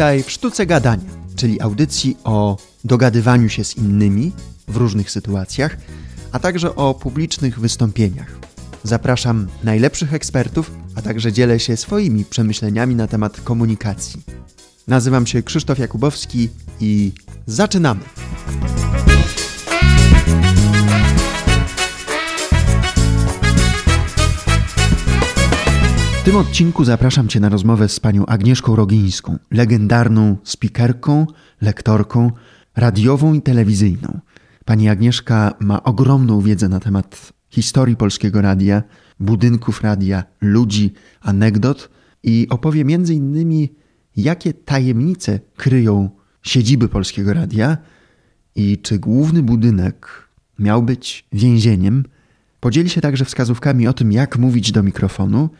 Witaj w Sztuce Gadania, czyli audycji o dogadywaniu się z innymi w różnych sytuacjach, a także o publicznych wystąpieniach. Zapraszam najlepszych ekspertów, a także dzielę się swoimi przemyśleniami na temat komunikacji. Nazywam się Krzysztof Jakubowski i zaczynamy! W tym odcinku zapraszam Cię na rozmowę z panią Agnieszką Rogińską, legendarną spikerką, lektorką, radiową i telewizyjną. Pani Agnieszka ma ogromną wiedzę na temat historii polskiego radia, budynków radia, ludzi, anegdot i opowie między innymi, jakie tajemnice kryją siedziby polskiego radia i czy główny budynek miał być więzieniem. Podzieli się także wskazówkami o tym, jak mówić do mikrofonu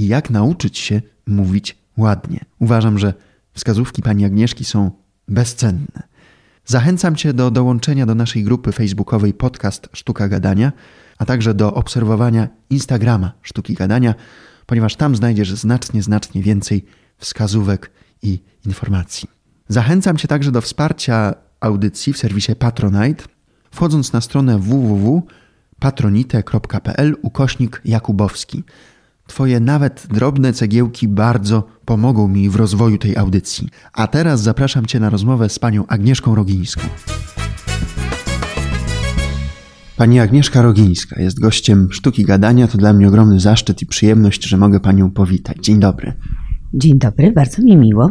i jak nauczyć się mówić ładnie. Uważam, że wskazówki pani Agnieszki są bezcenne. Zachęcam Cię do dołączenia do naszej grupy facebookowej podcast Sztuka Gadania, a także do obserwowania Instagrama Sztuki Gadania, ponieważ tam znajdziesz znacznie, znacznie więcej wskazówek i informacji. Zachęcam Cię także do wsparcia audycji w serwisie Patronite, wchodząc na stronę www.patronite.pl ukośnik Jakubowski. Twoje nawet drobne cegiełki bardzo pomogą mi w rozwoju tej audycji. A teraz zapraszam Cię na rozmowę z panią Agnieszką Rogińską. Pani Agnieszka Rogińska jest gościem Sztuki Gadania. To dla mnie ogromny zaszczyt i przyjemność, że mogę Panią powitać. Dzień dobry. Dzień dobry, bardzo mi miło.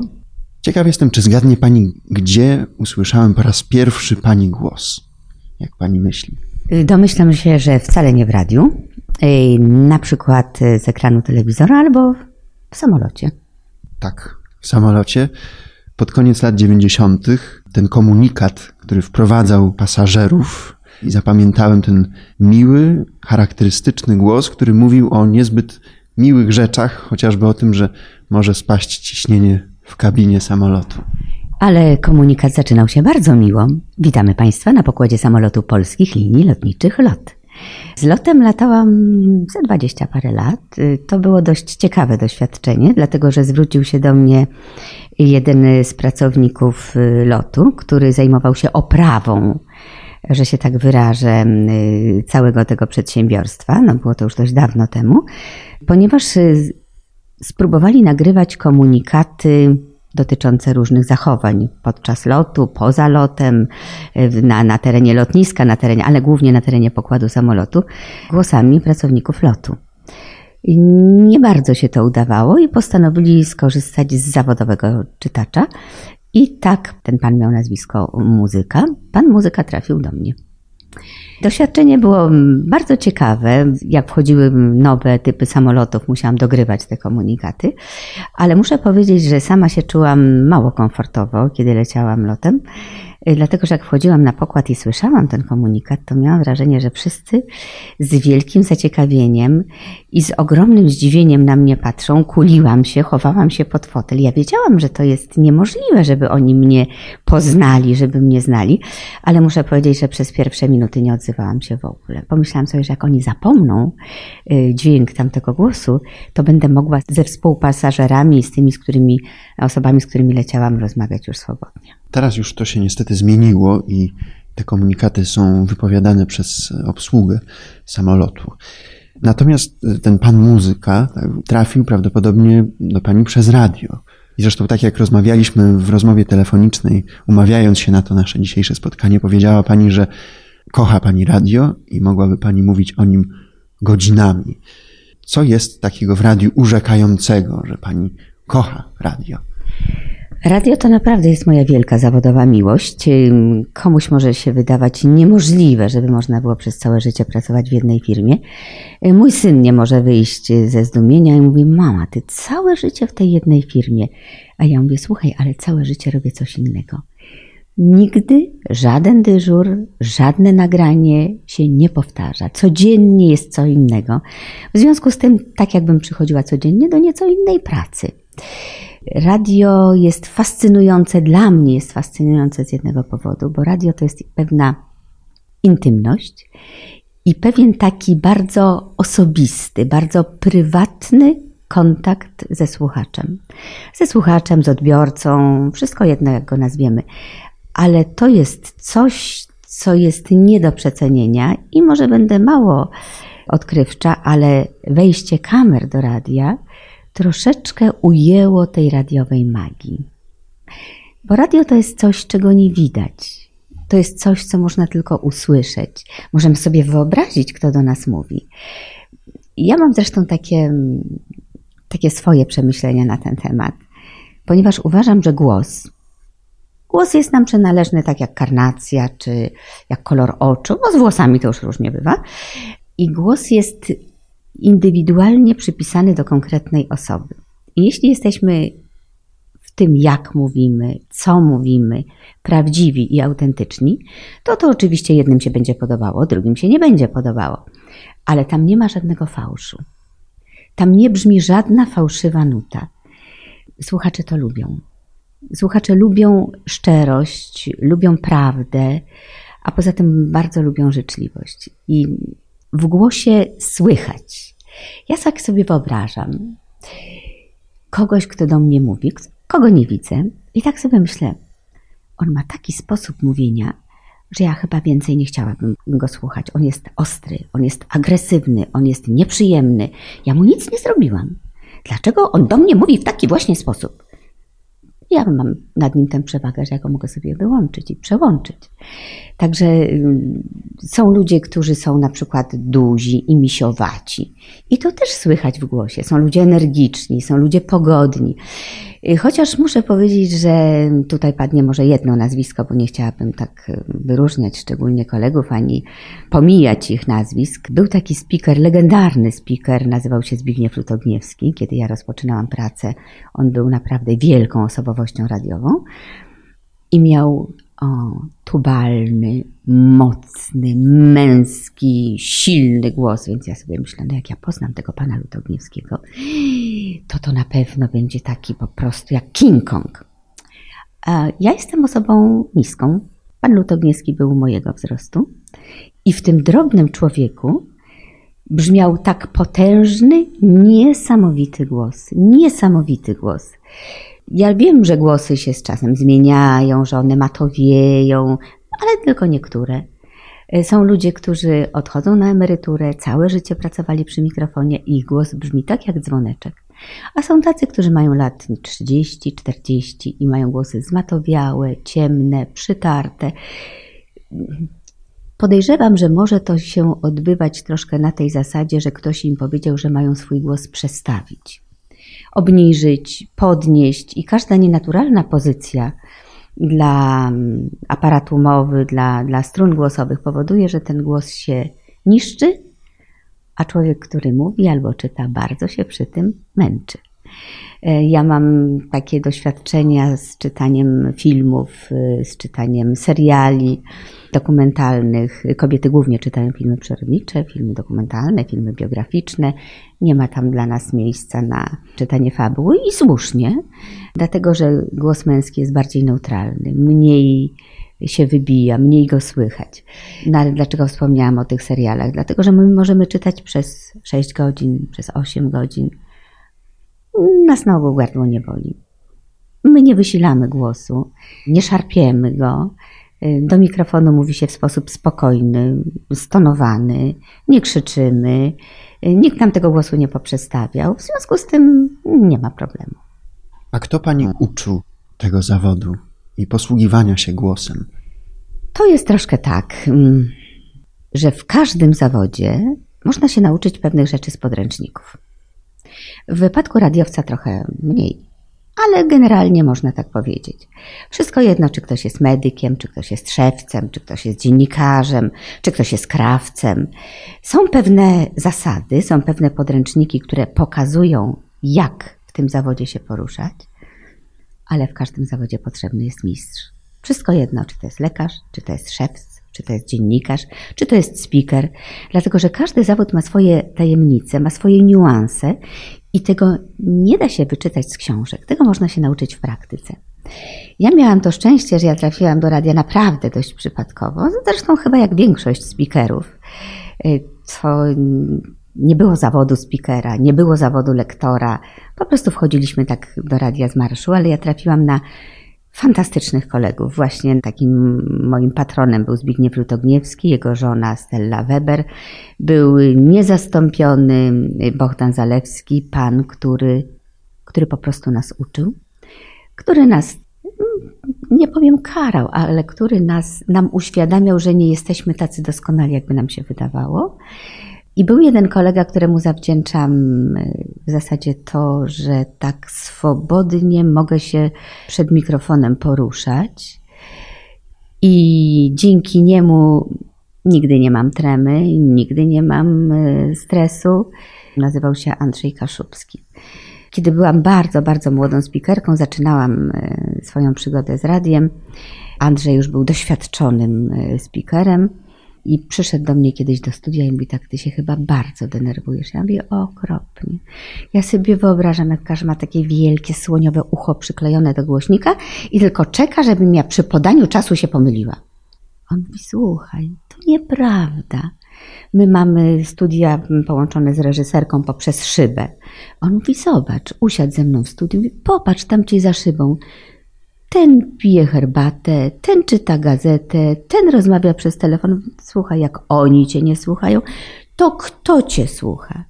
Ciekaw jestem, czy zgadnie Pani, gdzie usłyszałem po raz pierwszy Pani głos? Jak Pani myśli? Domyślam się, że wcale nie w radiu, na przykład z ekranu telewizora albo w samolocie. Tak, w samolocie. Pod koniec lat 90. ten komunikat, który wprowadzał pasażerów, i zapamiętałem ten miły, charakterystyczny głos, który mówił o niezbyt miłych rzeczach, chociażby o tym, że może spaść ciśnienie w kabinie samolotu. Ale komunikat zaczynał się bardzo miło. Witamy Państwa na pokładzie samolotu polskich linii lotniczych LOT. Z lotem latałam za dwadzieścia parę lat. To było dość ciekawe doświadczenie, dlatego że zwrócił się do mnie jeden z pracowników lotu, który zajmował się oprawą, że się tak wyrażę, całego tego przedsiębiorstwa. No było to już dość dawno temu, ponieważ y, spróbowali nagrywać komunikaty dotyczące różnych zachowań podczas lotu, poza lotem, na, na terenie lotniska, na terenie, ale głównie na terenie pokładu samolotu, głosami pracowników lotu. Nie bardzo się to udawało i postanowili skorzystać z zawodowego czytacza. I tak ten pan miał nazwisko Muzyka. Pan Muzyka trafił do mnie. Doświadczenie było bardzo ciekawe. Jak wchodziły nowe typy samolotów, musiałam dogrywać te komunikaty, ale muszę powiedzieć, że sama się czułam mało komfortowo, kiedy leciałam lotem. Y, dlatego że jak wchodziłam na pokład i słyszałam ten komunikat, to miałam wrażenie, że wszyscy z wielkim zaciekawieniem i z ogromnym zdziwieniem na mnie patrzą. Kuliłam się, chowałam się pod fotel. Ja wiedziałam, że to jest niemożliwe, żeby oni mnie poznali, żeby mnie znali, ale muszę powiedzieć, że przez pierwsze minuty nie odzywałam się w ogóle. Pomyślałam sobie, że jak oni zapomną y, dźwięk tamtego głosu, to będę mogła ze współpasażerami, z tymi, z którymi, osobami, z którymi leciałam, rozmawiać już swobodnie. Teraz już to się niestety zmieniło i te komunikaty są wypowiadane przez obsługę samolotu. Natomiast ten pan muzyka trafił prawdopodobnie do pani przez radio. I zresztą tak jak rozmawialiśmy w rozmowie telefonicznej, umawiając się na to nasze dzisiejsze spotkanie, powiedziała pani, że kocha pani radio i mogłaby pani mówić o nim godzinami. Co jest takiego w radiu urzekającego, że pani kocha radio? Radio to naprawdę jest moja wielka zawodowa miłość. Komuś może się wydawać niemożliwe, żeby można było przez całe życie pracować w jednej firmie. Mój syn nie może wyjść ze zdumienia i mówi: Mama, ty całe życie w tej jednej firmie. A ja mówię: Słuchaj, ale całe życie robię coś innego. Nigdy żaden dyżur, żadne nagranie się nie powtarza. Codziennie jest co innego. W związku z tym, tak jakbym przychodziła codziennie do nieco innej pracy. Radio jest fascynujące, dla mnie jest fascynujące z jednego powodu, bo radio to jest pewna intymność i pewien taki bardzo osobisty, bardzo prywatny kontakt ze słuchaczem. Ze słuchaczem, z odbiorcą, wszystko jedno, jak go nazwiemy. Ale to jest coś, co jest nie do przecenienia i może będę mało odkrywcza, ale wejście kamer do radia troszeczkę ujęło tej radiowej magii. Bo radio to jest coś, czego nie widać. To jest coś, co można tylko usłyszeć. Możemy sobie wyobrazić, kto do nas mówi. Ja mam zresztą takie, takie swoje przemyślenia na ten temat, ponieważ uważam, że głos, głos jest nam przynależny tak jak karnacja, czy jak kolor oczu, bo z włosami to już różnie bywa. I głos jest indywidualnie przypisany do konkretnej osoby. Jeśli jesteśmy w tym, jak mówimy, co mówimy, prawdziwi i autentyczni, to to oczywiście jednym się będzie podobało, drugim się nie będzie podobało. Ale tam nie ma żadnego fałszu. Tam nie brzmi żadna fałszywa nuta. Słuchacze to lubią. Słuchacze lubią szczerość, lubią prawdę, a poza tym bardzo lubią życzliwość. I w głosie słychać. Ja tak sobie wyobrażam kogoś, kto do mnie mówi, kogo nie widzę, i tak sobie myślę, on ma taki sposób mówienia, że ja chyba więcej nie chciałabym go słuchać. On jest ostry, on jest agresywny, on jest nieprzyjemny. Ja mu nic nie zrobiłam. Dlaczego on do mnie mówi w taki właśnie sposób? Ja mam nad nim tę przewagę, że ja go mogę sobie wyłączyć i przełączyć. Także mm, są ludzie, którzy są na przykład duzi i misiowaci. I to też słychać w głosie. Są ludzie energiczni, są ludzie pogodni. Y, chociaż muszę powiedzieć, że tutaj padnie może jedno nazwisko, bo nie chciałabym tak y, wyróżniać szczególnie kolegów, ani pomijać ich nazwisk. Był taki speaker, legendarny speaker, nazywał się Zbigniew Lutogniewski. Kiedy ja rozpoczynałam pracę, on był naprawdę wielką osobowością radiową i miał o, tubalny, mocny, męski, silny głos, więc ja sobie myślę, no jak ja poznam tego pana Lutogniewskiego, to to na pewno będzie taki po prostu jak King Kong. Ja jestem osobą niską. Pan Lutogniewski był mojego wzrostu i w tym drobnym człowieku brzmiał tak potężny, niesamowity głos. Niesamowity głos. Ja wiem, że głosy się z czasem zmieniają, że one matowieją, ale tylko niektóre. E, są ludzie, którzy odchodzą na emeryturę, całe życie pracowali przy mikrofonie i ich głos brzmi tak jak dzwoneczek. A są tacy, którzy mają lat 30, 40 i mają głosy zmatowiałe, ciemne, przytarte. Podejrzewam, że może to się odbywać troszkę na tej zasadzie, że ktoś im powiedział, że mają swój głos przestawić obniżyć, podnieść i każda nienaturalna pozycja dla mm, aparatu mowy, dla, dla strun głosowych powoduje, że ten głos się niszczy, a człowiek, który mówi albo czyta, bardzo się przy tym męczy. E, ja mam takie doświadczenia z czytaniem filmów, e, z czytaniem seriali dokumentalnych. Kobiety głównie czytają filmy przyrodnicze, filmy dokumentalne, filmy biograficzne. Nie ma tam dla nas miejsca na czytanie fabuły i słusznie, dlatego że głos męski jest bardziej neutralny, mniej się wybija, mniej go słychać. No ale dlaczego wspomniałam o tych serialach? Dlatego, że my możemy czytać przez 6 godzin, przez 8 godzin nas na ogół gardło nie boli. My nie wysilamy głosu, nie szarpiemy go. Do mikrofonu mówi się w sposób spokojny, stonowany, nie krzyczymy, nikt nam tego głosu nie poprzestawiał, w związku z tym nie ma problemu. A kto pani uczył tego zawodu i posługiwania się głosem? To jest troszkę tak, mm, że w każdym zawodzie można się nauczyć pewnych rzeczy z podręczników. W wypadku radiowca trochę mniej, ale generalnie można tak powiedzieć. Wszystko jedno, czy ktoś jest medykiem, czy ktoś jest szewcem, czy ktoś jest dziennikarzem, czy ktoś jest krawcem. Są pewne zasady, są pewne podręczniki, które pokazują, jak w tym zawodzie się poruszać, ale w każdym zawodzie potrzebny jest mistrz. Wszystko jedno, czy to jest lekarz, czy to jest szewc, czy to jest dziennikarz, czy to jest speaker, dlatego że każdy zawód ma swoje tajemnice, ma swoje niuanse i tego nie da się wyczytać z książek. Tego można się nauczyć w praktyce. Ja miałam to szczęście, że ja trafiłam do radia naprawdę dość przypadkowo, zresztą chyba jak większość speakerów, co Nie było zawodu speakera, nie było zawodu lektora. Po prostu wchodziliśmy tak do radia z marszu, ale ja trafiłam na fantastycznych kolegów. Właśnie takim moim patronem był Zbigniew Lutogniewski, jego żona Stella Weber. Był niezastąpiony Bohdan Zalewski, pan, który, który po prostu nas uczył, który nas nie powiem karał, ale który nas, nam uświadamiał, że nie jesteśmy tacy doskonali, jakby nam się wydawało. I był jeden kolega, któremu zawdzięczam e, w zasadzie to, że tak swobodnie mogę się przed mikrofonem poruszać. I dzięki niemu nigdy nie mam tremy, nigdy nie mam e, stresu. Nazywał się Andrzej Kaszubski. Kiedy byłam bardzo, bardzo młodą spikerką, zaczynałam e, swoją przygodę z radiem. Andrzej już był doświadczonym spikerem i przyszedł do mnie kiedyś do studia i mówi tak, ty się chyba bardzo denerwujesz. Ja mówię, okropnie. Ja sobie wyobrażam, jak każdy ma takie wielkie, słoniowe ucho przyklejone do głośnika i tylko czeka, żebym ja przy podaniu czasu się pomyliła. On mówi, słuchaj, to nieprawda. My mamy studia połączone z reżyserką poprzez szybę. On mówi, zobacz, usiadł ze mną w studiu, popatrz tam ci za szybą. Ten pije herbatę, ten czyta gazetę, ten rozmawia przez telefon. Słuchaj, jak oni cię nie słuchają, to kto cię słucha?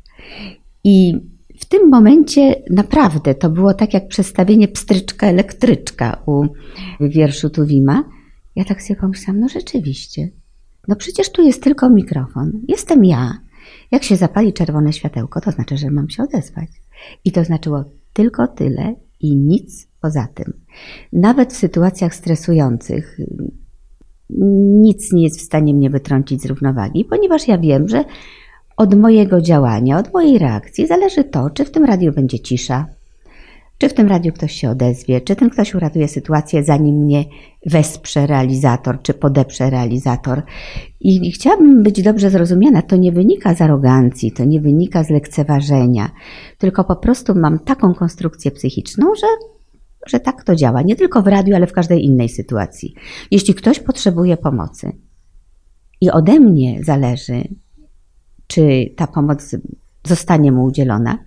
I w tym momencie naprawdę to było tak jak przedstawienie pstryczka elektryczka u wierszu Tuwima. Ja tak sobie pomyślałam, no rzeczywiście, no przecież tu jest tylko mikrofon, jestem ja. Jak się zapali czerwone światełko, to znaczy, że mam się odezwać. I to znaczyło tylko tyle i nic poza tym. Nawet w sytuacjach stresujących nic nie jest w stanie mnie wytrącić z równowagi, ponieważ ja wiem, że od mojego działania, od mojej reakcji zależy to, czy w tym radiu będzie cisza, czy w tym radiu ktoś się odezwie, czy ten ktoś uratuje sytuację, zanim mnie wesprze realizator, czy podeprze realizator. I chciałabym być dobrze zrozumiana, to nie wynika z arogancji, to nie wynika z lekceważenia, tylko po prostu mam taką konstrukcję psychiczną, że że tak to działa, nie tylko w radiu, ale w każdej innej sytuacji. Jeśli ktoś potrzebuje pomocy i ode mnie zależy, czy ta pomoc zostanie mu udzielona,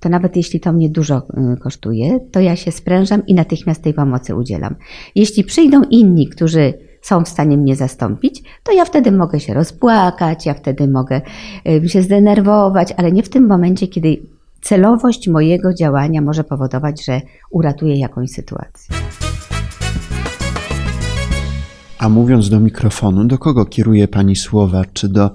to nawet jeśli to mnie dużo y, kosztuje, to ja się sprężam i natychmiast tej pomocy udzielam. Jeśli przyjdą inni, którzy są w stanie mnie zastąpić, to ja wtedy mogę się rozpłakać, ja wtedy mogę y, się zdenerwować, ale nie w tym momencie, kiedy celowość mojego działania może powodować, że uratuję jakąś sytuację. A mówiąc do mikrofonu, do kogo kieruje Pani słowa? Czy do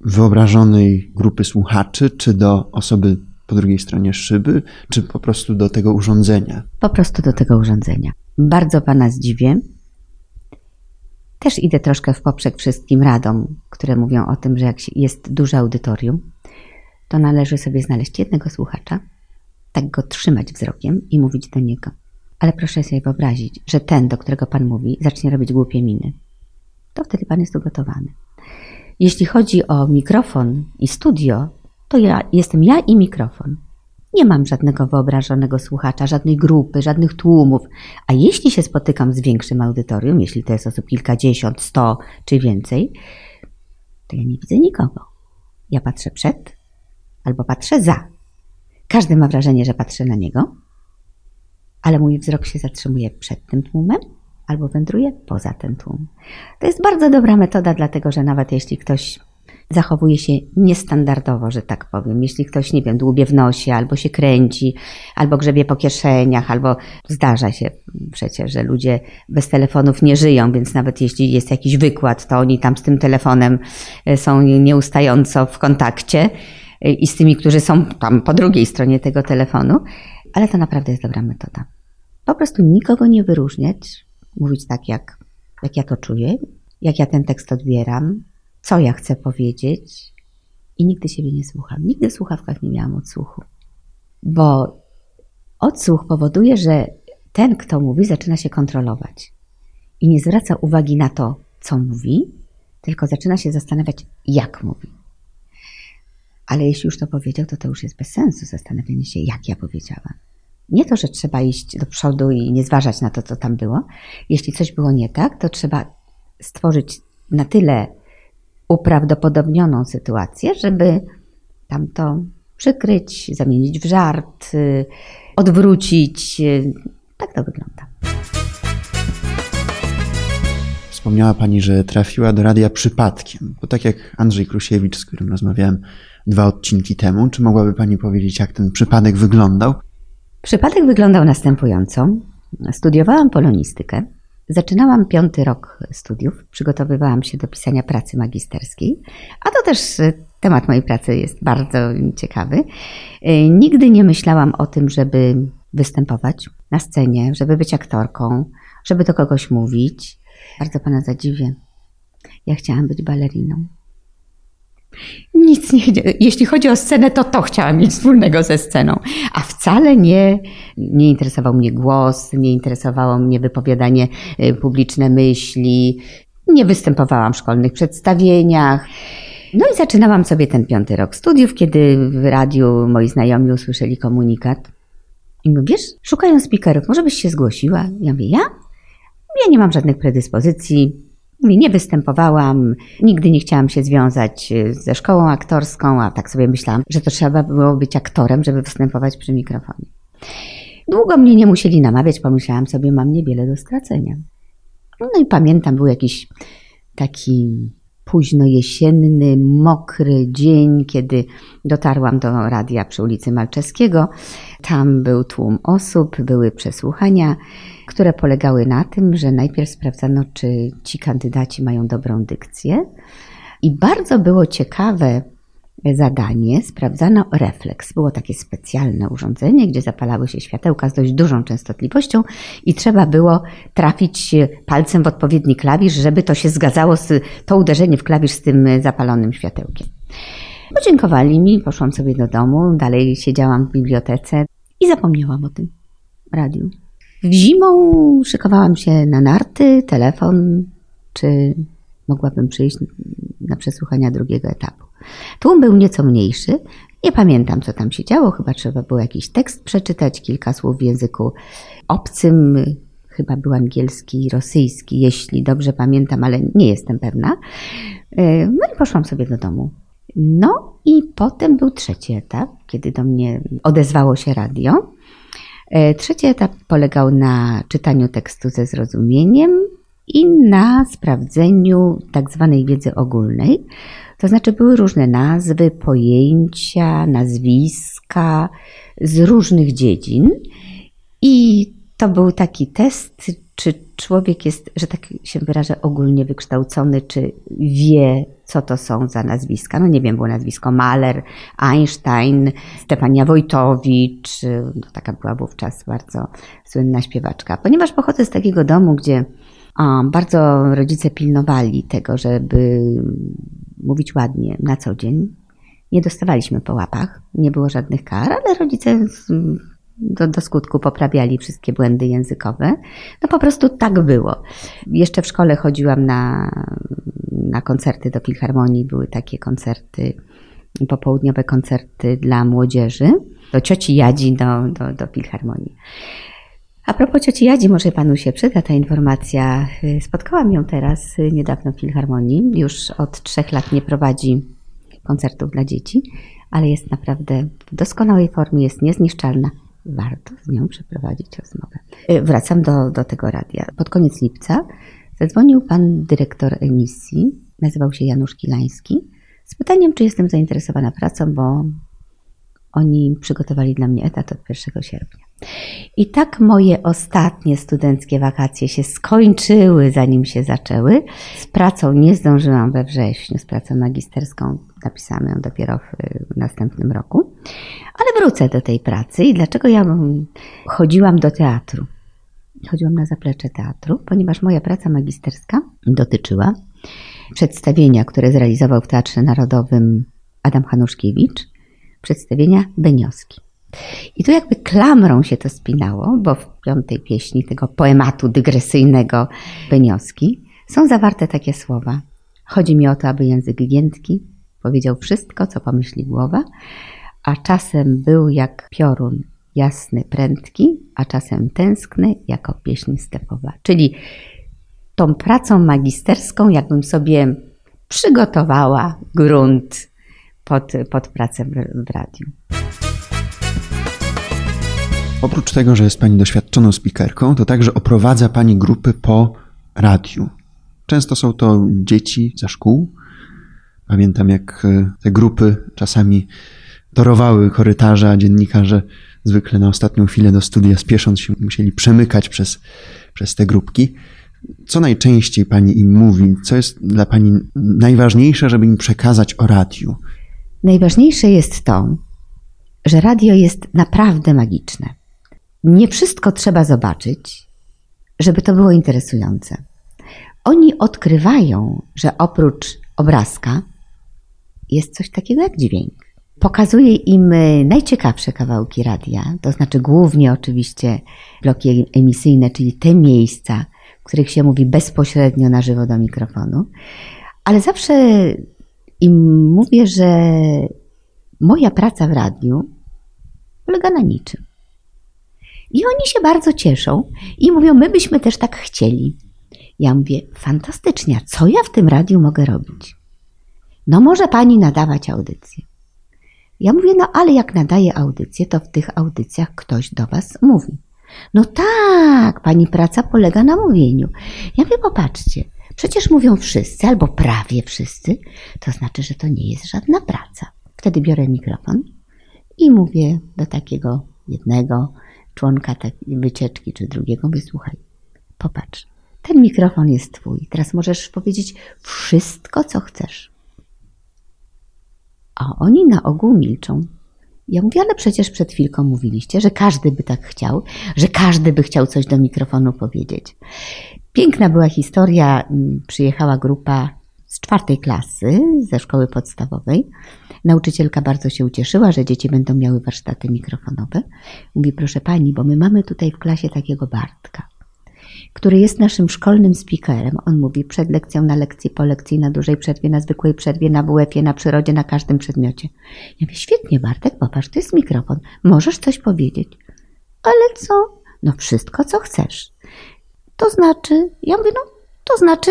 wyobrażonej grupy słuchaczy, czy do osoby po drugiej stronie szyby, czy po prostu do tego urządzenia? Po prostu do tego urządzenia. Bardzo Pana zdziwię. Też idę troszkę w poprzek wszystkim radom, które mówią o tym, że jak jest duże audytorium, to należy sobie znaleźć jednego słuchacza, tak go trzymać wzrokiem i mówić do niego. Ale proszę sobie wyobrazić, że ten, do którego Pan mówi, zacznie robić głupie miny. To wtedy Pan jest ugotowany. Jeśli chodzi o mikrofon i studio, to ja jestem ja i mikrofon. Nie mam żadnego wyobrażonego słuchacza, żadnej grupy, żadnych tłumów. A jeśli się spotykam z większym audytorium, jeśli to jest osób kilkadziesiąt, sto czy więcej, to ja nie widzę nikogo. Ja patrzę przed, albo patrzę za. Każdy ma wrażenie, że patrzę na niego, ale mój wzrok się zatrzymuje przed tym tłumem albo wędruje poza ten tłum. To jest bardzo dobra metoda, dlatego że nawet jeśli ktoś zachowuje się niestandardowo, że tak powiem. Jeśli ktoś, nie wiem, dłubie w nosie, albo się kręci, albo grzebie po kieszeniach, albo zdarza się przecież, że ludzie bez telefonów nie żyją, więc nawet jeśli jest jakiś wykład, to oni tam z tym telefonem e, są nieustająco w kontakcie i z tymi, którzy są tam po drugiej stronie tego telefonu, ale to naprawdę jest dobra metoda. Po prostu nikogo nie wyróżniać, mówić tak, jak, jak ja to czuję, jak ja ten tekst odbieram, co ja chcę powiedzieć i nigdy siebie nie słucham. Nigdy w słuchawkach nie miałam odsłuchu, bo odsłuch powoduje, że ten, kto mówi, zaczyna się kontrolować i nie zwraca uwagi na to, co mówi, tylko zaczyna się zastanawiać, jak mówi. Ale jeśli już to powiedział, to to już jest bez sensu zastanawianie się, jak ja powiedziałam. Nie to, że trzeba iść do przodu i nie zważać na to, co tam było. Jeśli coś było nie tak, to trzeba stworzyć na tyle uprawdopodobnioną sytuację, żeby tamto przykryć, zamienić w żart, y, odwrócić. Y, tak to wygląda. Wspomniała Pani, że trafiła do radia przypadkiem, bo tak jak Andrzej Krusiewicz, z którym rozmawiałem dwa odcinki temu, czy mogłaby Pani powiedzieć, jak ten przypadek wyglądał? Przypadek wyglądał następująco. Studiowałam polonistykę. Zaczynałam piąty rok studiów, przygotowywałam się do pisania pracy magisterskiej, a to też y, temat mojej pracy jest bardzo ciekawy. Y, nigdy nie myślałam o tym, żeby występować na scenie, żeby być aktorką, żeby do kogoś mówić. Bardzo pana zadziwię. Ja chciałam być baleriną. Nic nie, jeśli chodzi o scenę, to to chciałam mieć wspólnego ze sceną, a wcale nie, nie interesował mnie głos, nie interesowało mnie wypowiadanie y, publiczne myśli, nie występowałam w szkolnych przedstawieniach. No i zaczynałam sobie ten piąty rok studiów, kiedy w radiu moi znajomi usłyszeli komunikat. I mówię, wiesz, szukają speakerów, może byś się zgłosiła? Ja mówię, ja? Ja nie mam żadnych predyspozycji, nie występowałam, nigdy nie chciałam się związać e, ze szkołą aktorską, a tak sobie myślałam, że to trzeba było być aktorem, żeby występować przy mikrofonie. Długo mnie nie musieli namawiać, pomyślałam sobie, mam niewiele do stracenia. No i pamiętam, był jakiś taki późno jesienny, mokry dzień, kiedy dotarłam do radia przy ulicy Malczeskiego. Tam był tłum osób, były przesłuchania, które polegały na tym, że najpierw sprawdzano, czy ci kandydaci mają dobrą dykcję. I bardzo było ciekawe zadanie, sprawdzano refleks. Było takie specjalne urządzenie, gdzie zapalały się światełka z dość dużą częstotliwością i trzeba było trafić palcem w odpowiedni klawisz, żeby to się zgadzało z to uderzenie w klawisz z tym zapalonym światełkiem. Podziękowali mi, poszłam sobie do domu, dalej siedziałam w bibliotece i zapomniałam o tym radiu. W zimą szykowałam się na narty, telefon, czy mogłabym przyjść na przesłuchania drugiego etapu. Tłum był nieco mniejszy. Nie pamiętam, co tam się działo. Chyba trzeba było jakiś tekst przeczytać, kilka słów w języku obcym. Chyba był angielski i rosyjski, jeśli dobrze pamiętam, ale nie jestem pewna. E, no i poszłam sobie do domu. No i potem był trzeci etap, kiedy do mnie odezwało się radio. E, trzeci etap polegał na czytaniu tekstu ze zrozumieniem i na sprawdzeniu tak zwanej wiedzy ogólnej. To znaczy były różne nazwy, pojęcia, nazwiska z różnych dziedzin i to był taki test, czy człowiek jest, że tak się wyrażę, ogólnie wykształcony, czy wie, co to są za nazwiska. No nie wiem, było nazwisko Mahler, Einstein, Stefania Wojtowicz, no taka była wówczas bardzo słynna śpiewaczka. Ponieważ pochodzę z takiego domu, gdzie bardzo rodzice pilnowali tego, żeby mówić ładnie na co dzień. Nie dostawaliśmy po łapach, nie było żadnych kar, ale rodzice do, do skutku poprawiali wszystkie błędy językowe. No po prostu tak było. Jeszcze w szkole chodziłam na, na koncerty do filharmonii, były takie koncerty, popołudniowe koncerty dla młodzieży, do cioci Jadzi do, do, do filharmonii. A propos cioci Jadzi, może panu się przyda ta informacja. Spotkałam ją teraz niedawno w Filharmonii. Już od trzech lat nie prowadzi koncertów dla dzieci, ale jest naprawdę w doskonałej formie, jest niezniszczalna. Warto z nią przeprowadzić rozmowę. Y, wracam do, do tego radia. Pod koniec lipca zadzwonił pan dyrektor emisji, nazywał się Janusz Kilański, z pytaniem, czy jestem zainteresowana pracą, bo oni przygotowali dla mnie etat od 1 sierpnia. I tak moje ostatnie studenckie wakacje się skończyły, zanim się zaczęły. Z pracą nie zdążyłam we wrześniu, z pracą magisterską napisałam ją dopiero w następnym roku. Ale wrócę do tej pracy i dlaczego ja chodziłam do teatru? Chodziłam na zaplecze teatru, ponieważ moja praca magisterska dotyczyła przedstawienia, które zrealizował w Teatrze Narodowym Adam Hanuszkiewicz, przedstawienia Benioski. I tu jakby klamrą się to spinało, bo w piątej pieśni tego poematu dygresyjnego Benioski są zawarte takie słowa. Chodzi mi o to, aby język giętki powiedział wszystko, co pomyśli głowa, a czasem był jak piorun jasny, prędki, a czasem tęskny jako pieśń stepowa. Czyli tą pracą magisterską jakbym sobie przygotowała grunt pod, pod pracę w, w radiu. Oprócz tego, że jest Pani doświadczoną speakerką, to także oprowadza Pani grupy po radiu. Często są to dzieci ze szkół. Pamiętam, jak e, te grupy czasami torowały korytarze, a dziennikarze zwykle na ostatnią chwilę do studia spiesząc się musieli przemykać przez, przez te grupki. Co najczęściej Pani im mówi? Co jest dla Pani najważniejsze, żeby im przekazać o radiu? Najważniejsze jest to, że radio jest naprawdę magiczne. Nie wszystko trzeba zobaczyć, żeby to było interesujące. Oni odkrywają, że oprócz obrazka jest coś takiego jak dźwięk. Pokazuje im najciekawsze kawałki radia, to znaczy głównie oczywiście bloki emisyjne, czyli te miejsca, w których się mówi bezpośrednio na żywo do mikrofonu, ale zawsze im mówię, że moja praca w radiu polega na niczym. I oni się bardzo cieszą i mówią, my byśmy też tak chcieli. Ja mówię, fantastycznie, co ja w tym radiu mogę robić? No może pani nadawać audycję. Ja mówię, no ale jak nadaje audycję, to w tych audycjach ktoś do was mówi. No tak, pani praca polega na mówieniu. Ja mówię, popatrzcie, przecież mówią wszyscy, albo prawie wszyscy, to znaczy, że to nie jest żadna praca. Wtedy biorę mikrofon i mówię do takiego jednego członka takiej wycieczki czy drugiego, mówię, słuchaj, popatrz, ten mikrofon jest twój. Teraz możesz powiedzieć wszystko, co chcesz. A oni na ogół milczą. Ja mówię, ale przecież przed chwilką mówiliście, że każdy by tak chciał, że każdy by chciał coś do mikrofonu powiedzieć. Piękna była historia. Przyjechała grupa z czwartej klasy ze szkoły podstawowej. Nauczycielka bardzo się ucieszyła, że dzieci będą miały warsztaty mikrofonowe. Mówi, proszę pani, bo my mamy tutaj w klasie takiego Bartka który jest naszym szkolnym speakerem. On mówi przed lekcją, na lekcji, po lekcji, na dużej przerwie, na zwykłej przerwie, na WF-ie, na przyrodzie, na każdym przedmiocie. Ja mówię, świetnie Bartek, popatrz, to jest mikrofon, możesz coś powiedzieć. Ale co? No wszystko, co chcesz. To znaczy, ja mówię, no to znaczy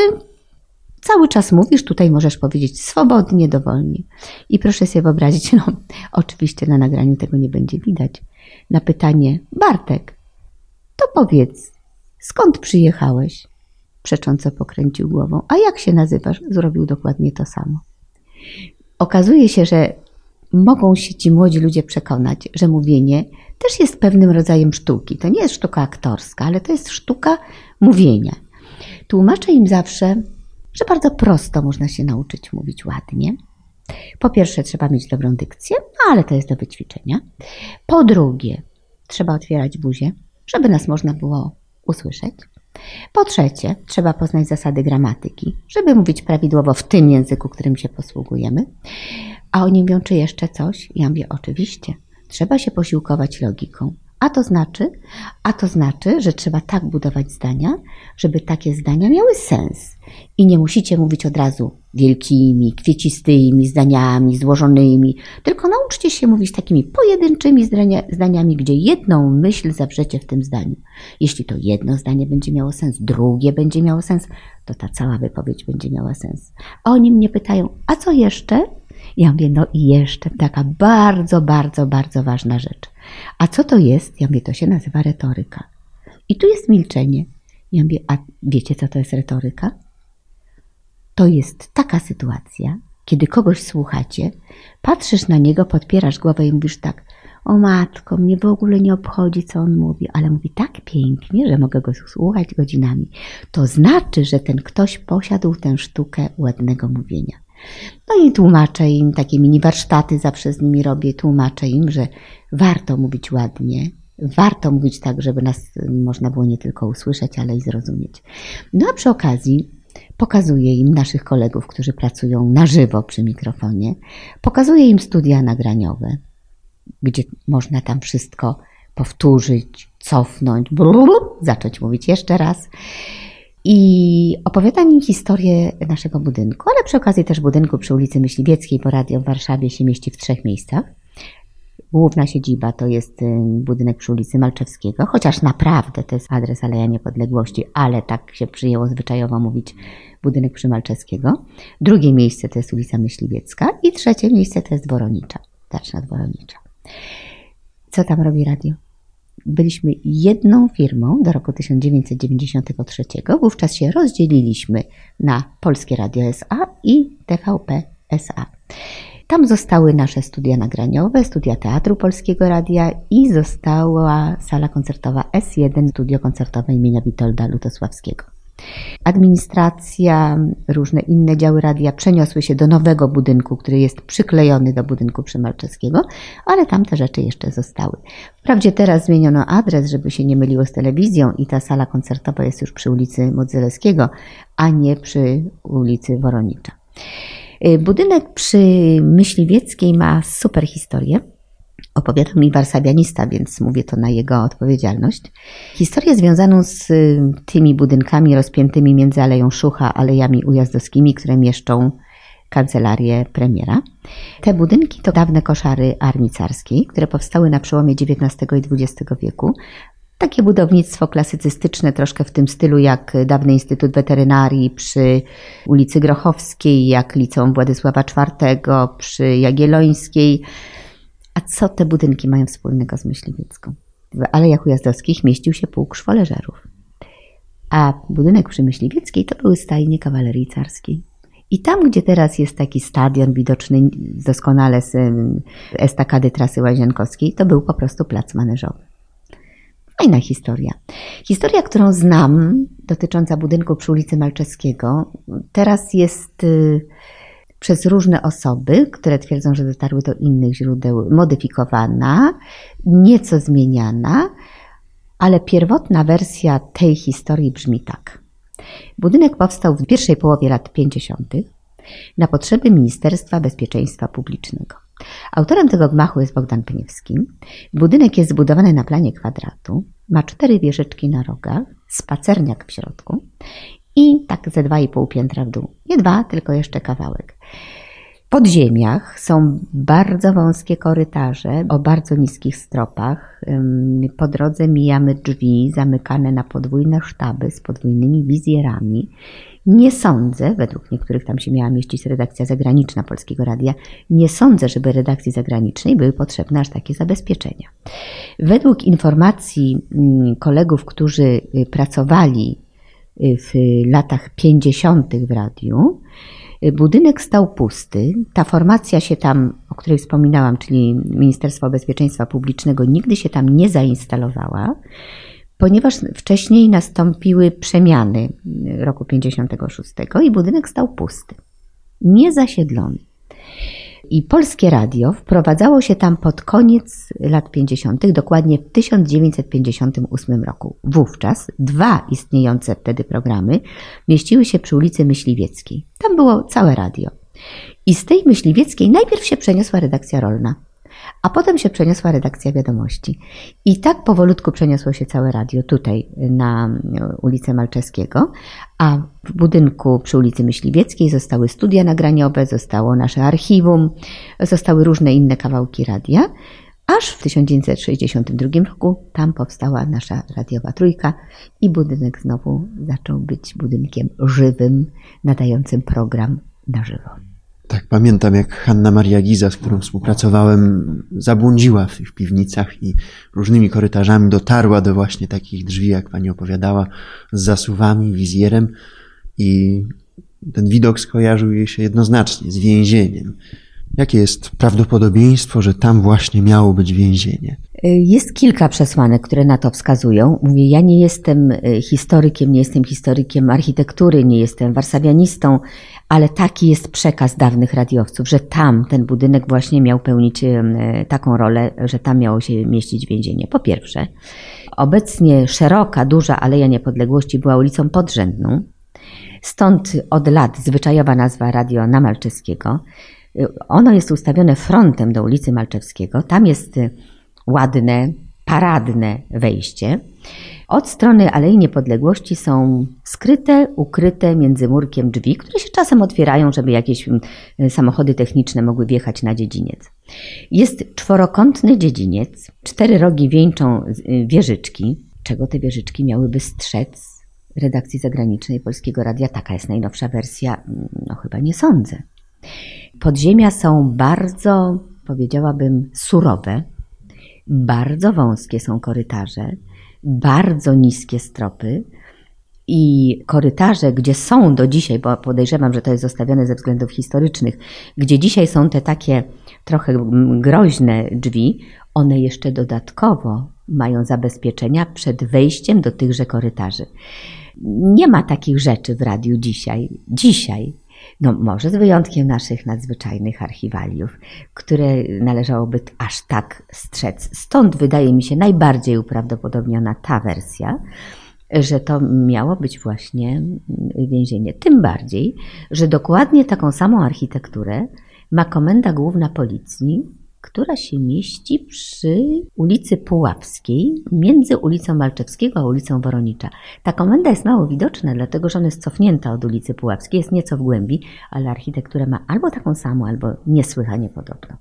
cały czas mówisz, tutaj możesz powiedzieć swobodnie, dowolnie. I proszę sobie wyobrazić, no oczywiście na nagraniu tego nie będzie widać, na pytanie, Bartek, to powiedz, Skąd przyjechałeś? Przecząco pokręcił głową. A jak się nazywasz? Zrobił dokładnie to samo. Okazuje się, że mogą się ci młodzi ludzie przekonać, że mówienie też jest pewnym rodzajem sztuki. To nie jest sztuka aktorska, ale to jest sztuka mówienia. Tłumaczę im zawsze, że bardzo prosto można się nauczyć mówić ładnie. Po pierwsze, trzeba mieć dobrą dykcję, no ale to jest do wyćwiczenia. Po drugie, trzeba otwierać buzię, żeby nas można było usłyszeć. Po trzecie, trzeba poznać zasady gramatyki, żeby mówić prawidłowo w tym języku, którym się posługujemy. A oni mówią, czy jeszcze coś? Ja mówię, oczywiście. Trzeba się posiłkować logiką. A to znaczy, a to znaczy, że trzeba tak budować zdania, żeby takie zdania miały sens. I nie musicie mówić od razu wielkimi, kwiecistymi zdaniami, złożonymi, tylko nauczcie się mówić takimi pojedynczymi zdaniami, gdzie jedną myśl zawrzecie w tym zdaniu. Jeśli to jedno zdanie będzie miało sens, drugie będzie miało sens, to ta cała wypowiedź będzie miała sens. A oni mnie pytają, a co jeszcze? Ja mówię, no i jeszcze taka bardzo, bardzo, bardzo ważna rzecz. A co to jest? Ja mówię, to się nazywa retoryka. I tu jest milczenie. Ja mówię, a wiecie, co to jest retoryka? To jest taka sytuacja, kiedy kogoś słuchacie, patrzysz na niego, podpierasz głowę i mówisz tak, o matko, mnie w ogóle nie obchodzi, co on mówi, ale mówi tak pięknie, że mogę go słuchać godzinami. To znaczy, że ten ktoś posiadł tę sztukę ładnego mówienia. No i tłumaczę im, takie mini warsztaty zawsze z nimi robię, tłumaczę im, że warto mówić ładnie, warto mówić tak, żeby nas można było nie tylko usłyszeć, ale i zrozumieć. No a przy okazji pokazuję im naszych kolegów, którzy pracują na żywo przy mikrofonie, pokazuję im studia nagraniowe, gdzie można tam wszystko powtórzyć, cofnąć, zacząć mówić jeszcze raz. I opowiadam im historię naszego budynku, ale przy okazji też budynku przy ulicy Myśliwieckiej, bo radio w Warszawie się mieści w trzech miejscach. Główna siedziba to jest y, budynek przy ulicy Malczewskiego, chociaż naprawdę to jest adres Aleja Niepodległości, ale tak się przyjęło zwyczajowo mówić budynek przy Malczewskiego. Drugie miejsce to jest ulica Myśliwiecka i trzecie miejsce to jest Woronicza, Daczna Dworonicza. Co tam robi radio? Byliśmy jedną firmą do roku 1993. Wówczas się rozdzieliliśmy na Polskie Radio SA i TVP SA. Tam zostały nasze studia nagraniowe, studia Teatru Polskiego Radia i została sala koncertowa S1, studio koncertowe imienia Witolda Lutosławskiego. Administracja, różne inne działy radia przeniosły się do nowego budynku, który jest przyklejony do budynku Przymalczewskiego, ale tam te rzeczy jeszcze zostały. Wprawdzie teraz zmieniono adres, żeby się nie myliło z telewizją i ta sala koncertowa jest już przy ulicy Modzelewskiego, a nie przy ulicy Woronicza. Y, budynek przy Myśliwieckiej ma super historię. Opowiadał mi warszawianista, więc mówię to na jego odpowiedzialność. Historię związaną z y, tymi budynkami rozpiętymi między Aleją Szucha, Alejami Ujazdowskimi, które mieszczą kancelarię premiera. Te budynki to dawne koszary armii carskiej, które powstały na przełomie XIX i XX wieku. Takie budownictwo klasycystyczne, troszkę w tym stylu jak dawny Instytut Weterynarii przy ulicy Grochowskiej, jak Liceum Władysława IV przy Jagiellońskiej. Co te budynki mają wspólnego z Myśliwiecką? W Alejach Ujazdowskich mieścił się pułk szwoleżerów, a budynek przy Myśliwieckiej to były stajnie kawalerii carskiej. I tam, gdzie teraz jest taki stadion widoczny doskonale z estakady trasy łazienkowskiej, to był po prostu plac maneżowy. Fajna historia. Historia, którą znam, dotycząca budynku przy ulicy Malczewskiego, teraz jest y, przez różne osoby, które twierdzą, że dotarły do innych źródeł, modyfikowana, nieco zmieniana, ale pierwotna wersja tej historii brzmi tak. Budynek powstał w pierwszej połowie lat 50. na potrzeby Ministerstwa Bezpieczeństwa Publicznego. Autorem tego gmachu jest Bogdan Pniewski. Budynek jest zbudowany na planie kwadratu, ma cztery wieżyczki na rogach, spacerniak w środku i tak ze dwa i pół piętra w dół. Nie dwa, tylko jeszcze kawałek. W podziemiach są bardzo wąskie korytarze o bardzo niskich stropach. Po drodze mijamy drzwi zamykane na podwójne sztaby z podwójnymi wizjerami. Nie sądzę, według niektórych tam się miała mieścić redakcja zagraniczna Polskiego Radia, nie sądzę, żeby redakcji zagranicznej były potrzebne aż takie zabezpieczenia. Według informacji mm, kolegów, którzy y, pracowali w latach 50. w radiu, y, budynek stał pusty. Ta formacja się tam, o której wspominałam, czyli Ministerstwo Bezpieczeństwa Publicznego, nigdy się tam nie zainstalowała ponieważ wcześniej nastąpiły przemiany roku 56 i budynek stał pusty, niezasiedlony. I polskie radio wprowadzało się tam pod koniec lat 50., dokładnie w 1958 roku. Wówczas dwa istniejące wtedy programy mieściły się przy ulicy Myśliwieckiej. Tam było całe radio. I z tej Myśliwieckiej najpierw się przeniosła redakcja rolna a potem się przeniosła redakcja wiadomości. I tak powolutku przeniosło się całe radio tutaj na ulicę Malczeskiego, a w budynku przy ulicy Myśliwieckiej zostały studia nagraniowe, zostało nasze archiwum, zostały różne inne kawałki radia, aż w 1962 roku tam powstała nasza radiowa trójka i budynek znowu zaczął być budynkiem żywym, nadającym program na żywo. Tak, pamiętam jak Hanna Maria Giza, z którą współpracowałem, zabłądziła w tych piwnicach i różnymi korytarzami dotarła do właśnie takich drzwi, jak pani opowiadała, z zasuwami, wizjerem i ten widok skojarzył jej się jednoznacznie z więzieniem. Jakie jest prawdopodobieństwo, że tam właśnie miało być więzienie? Jest kilka przesłanek, które na to wskazują. Mówię, ja nie jestem e, historykiem, nie jestem historykiem architektury, nie jestem warszawianistą, ale taki jest przekaz dawnych radiowców, że tam ten budynek właśnie miał pełnić e, taką rolę, że tam miało się mieścić więzienie. Po pierwsze, obecnie szeroka, duża Aleja Niepodległości była ulicą podrzędną, stąd od lat zwyczajowa nazwa Radio Namalczyskiego. Ono jest ustawione frontem do ulicy Malczewskiego. Tam jest ładne, paradne wejście. Od strony Alei Niepodległości są skryte, ukryte między murkiem drzwi, które się czasem otwierają, żeby jakieś mm, samochody techniczne mogły wjechać na dziedziniec. Jest czworokątny dziedziniec, cztery rogi wieńczą y, wieżyczki. Czego te wieżyczki miałyby strzec redakcji zagranicznej Polskiego Radia? Taka jest najnowsza wersja. No chyba nie sądzę. Podziemia są bardzo, powiedziałabym, surowe. Bardzo wąskie są korytarze bardzo niskie stropy i korytarze, gdzie są do dzisiaj, bo podejrzewam, że to jest zostawione ze względów historycznych, gdzie dzisiaj są te takie trochę groźne drzwi, one jeszcze dodatkowo mają zabezpieczenia przed wejściem do tychże korytarzy. Nie ma takich rzeczy w radiu dzisiaj. Dzisiaj no może z wyjątkiem naszych nadzwyczajnych archiwaliów, które należałoby aż tak strzec. Stąd wydaje mi się najbardziej uprawdopodobniona ta wersja, że to miało być właśnie więzienie. Tym bardziej, że dokładnie taką samą architekturę ma Komenda Główna Policji która się mieści przy ulicy Pułapskiej, między ulicą Malczewskiego a ulicą Woronicza. Ta komenda jest mało widoczna, dlatego że ona jest cofnięta od ulicy Pułapskiej, jest nieco w głębi, ale architekturę ma albo taką samą, albo niesłychanie podobną.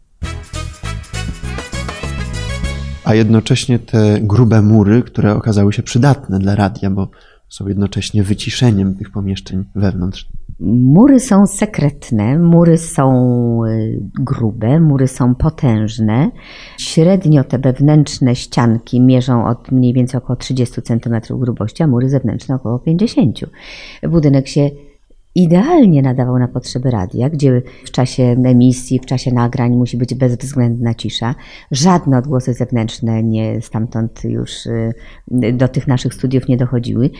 A jednocześnie te grube mury, które okazały się przydatne dla radia, bo są jednocześnie wyciszeniem tych pomieszczeń wewnątrz. Mury są sekretne, mury są y, grube, mury są potężne. Średnio te wewnętrzne ścianki mierzą od mniej więcej około 30 cm grubości, a mury zewnętrzne około 50. Budynek się idealnie nadawał na potrzeby radia, gdzie w czasie emisji, w czasie nagrań musi być bezwzględna cisza. Żadne odgłosy zewnętrzne nie stamtąd już y, do tych naszych studiów nie dochodziły.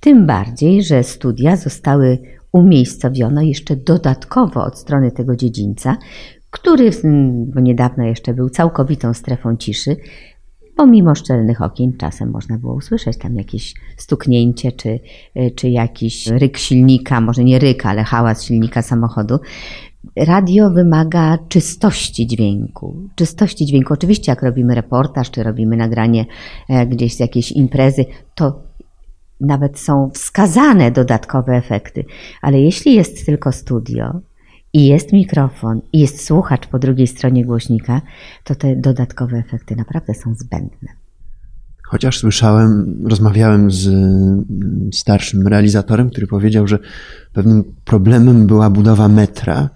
Tym bardziej, że studia zostały umiejscowione jeszcze dodatkowo od strony tego dziedzińca, który bo niedawno jeszcze był całkowitą strefą ciszy, Pomimo szczelnych okien czasem można było usłyszeć tam jakieś stuknięcie czy, y, czy jakiś ryk silnika, może nie ryk, ale hałas silnika samochodu. Radio wymaga czystości dźwięku. Czystości dźwięku. Oczywiście, jak robimy reportaż, czy robimy nagranie e, gdzieś z jakiejś imprezy, to nawet są wskazane dodatkowe efekty. Ale jeśli jest tylko studio, i jest mikrofon, i jest słuchacz po drugiej stronie głośnika, to te dodatkowe efekty naprawdę są zbędne. Chociaż słyszałem, rozmawiałem z mm, starszym realizatorem, który powiedział, że pewnym problemem była budowa metra,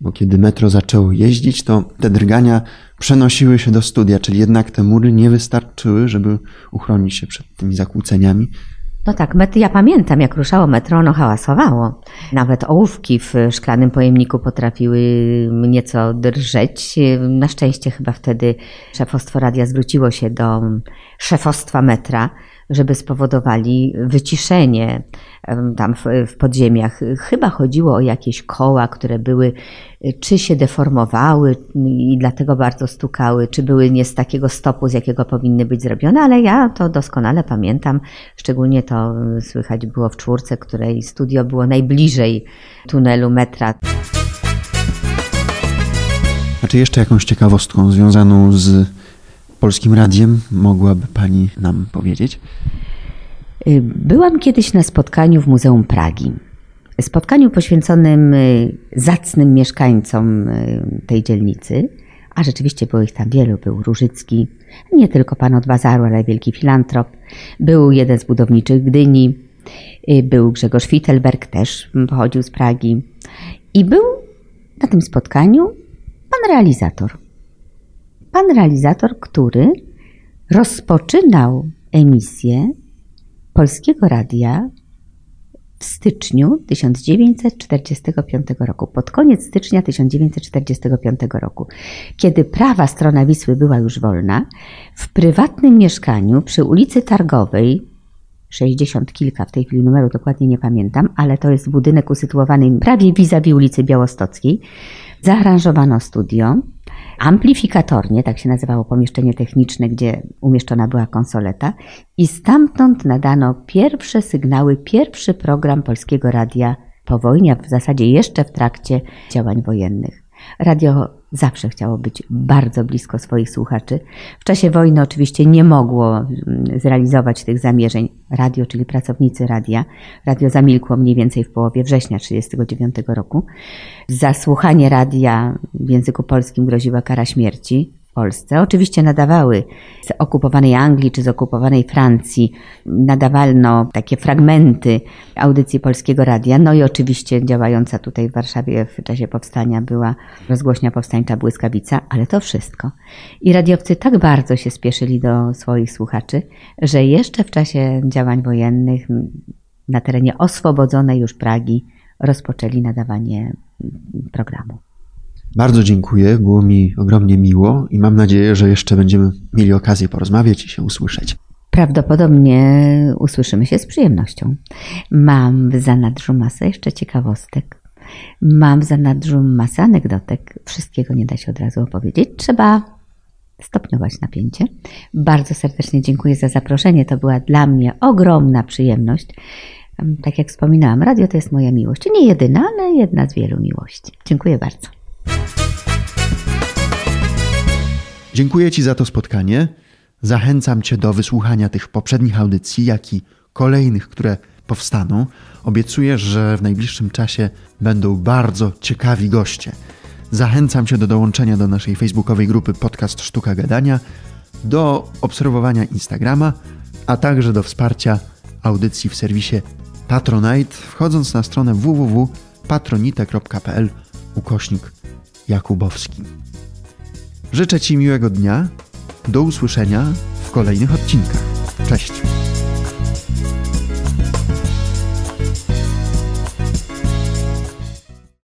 bo kiedy metro zaczęło jeździć, to te drgania przenosiły się do studia, czyli jednak te mury nie wystarczyły, żeby uchronić się przed tymi zakłóceniami. No tak, ja pamiętam, jak ruszało metro, ono hałasowało. Nawet ołówki w szklanym pojemniku potrafiły nieco drżeć. Na szczęście chyba wtedy szefostwo radia zwróciło się do szefostwa metra, żeby spowodowali wyciszenie tam w, w podziemiach. Chyba chodziło o jakieś koła, które były, y, czy się deformowały i dlatego bardzo stukały, czy były nie z takiego stopu, z jakiego powinny być zrobione, ale ja to doskonale pamiętam. Szczególnie to słychać było w czwórce, której studio było najbliżej tunelu metra. A czy jeszcze jakąś ciekawostką związaną z Polskim Radiem mogłaby Pani nam powiedzieć? Y, byłam kiedyś na spotkaniu w Muzeum Pragi. Spotkaniu poświęconym y, zacnym mieszkańcom y, tej dzielnicy, a rzeczywiście było ich tam wielu. Był Różycki, nie tylko pan od bazaru, ale wielki filantrop. Był jeden z budowniczych Gdyni. Był Grzegorz Fittelberg, też pochodził z Pragi. I był na tym spotkaniu pan realizator. Pan realizator, który rozpoczynał emisję Polskiego Radia w styczniu 1945 roku, pod koniec stycznia 1945 roku, kiedy prawa strona Wisły była już wolna, w prywatnym mieszkaniu przy ulicy Targowej, 60 kilka, w tej chwili numeru dokładnie nie pamiętam, ale to jest budynek usytuowany prawie vis-a-vis ulicy Białostockiej, zaaranżowano studio, amplifikatornie, tak się nazywało pomieszczenie techniczne, gdzie umieszczona była konsoleta, i stamtąd nadano pierwsze sygnały, pierwszy program polskiego radia po wojnie, a w zasadzie jeszcze w trakcie działań wojennych. Radio zawsze chciało być bardzo blisko swoich słuchaczy. W czasie wojny oczywiście nie mogło mm, zrealizować tych zamierzeń. Radio, czyli pracownicy radia. Radio zamilkło mniej więcej w połowie września 1939 roku. Za słuchanie radia w języku polskim groziła kara śmierci. Polsce. Oczywiście nadawały z okupowanej Anglii czy z okupowanej Francji, nadawalno takie fragmenty audycji Polskiego Radia. No i oczywiście działająca tutaj w Warszawie w czasie powstania była rozgłośnia powstańcza Błyskawica, ale to wszystko. I radiowcy tak bardzo się spieszyli do swoich słuchaczy, że jeszcze w czasie działań wojennych na terenie oswobodzonej już Pragi rozpoczęli nadawanie programu. Bardzo dziękuję, było mi ogromnie miło i mam nadzieję, że jeszcze będziemy mieli okazję porozmawiać i się usłyszeć. Prawdopodobnie usłyszymy się z przyjemnością. Mam w zanadrzu masę jeszcze ciekawostek. Mam w zanadrzu masę anegdotek. Wszystkiego nie da się od razu opowiedzieć. Trzeba stopniować napięcie. Bardzo serdecznie dziękuję za zaproszenie. To była dla mnie ogromna przyjemność. Tak jak wspominałam, radio to jest moja miłość. Nie jedyna, ale jedna z wielu miłości. Dziękuję bardzo. Dziękuję Ci za to spotkanie. Zachęcam Cię do wysłuchania tych poprzednich audycji, jak i kolejnych, które powstaną. Obiecuję, że w najbliższym czasie będą bardzo ciekawi goście. Zachęcam Cię do dołączenia do naszej facebookowej grupy Podcast Sztuka Gadania, do obserwowania Instagrama, a także do wsparcia audycji w serwisie Patronite, wchodząc na stronę www.patronite.pl ukośnik Jakubowski. Życzę Ci miłego dnia. Do usłyszenia w kolejnych odcinkach. Cześć.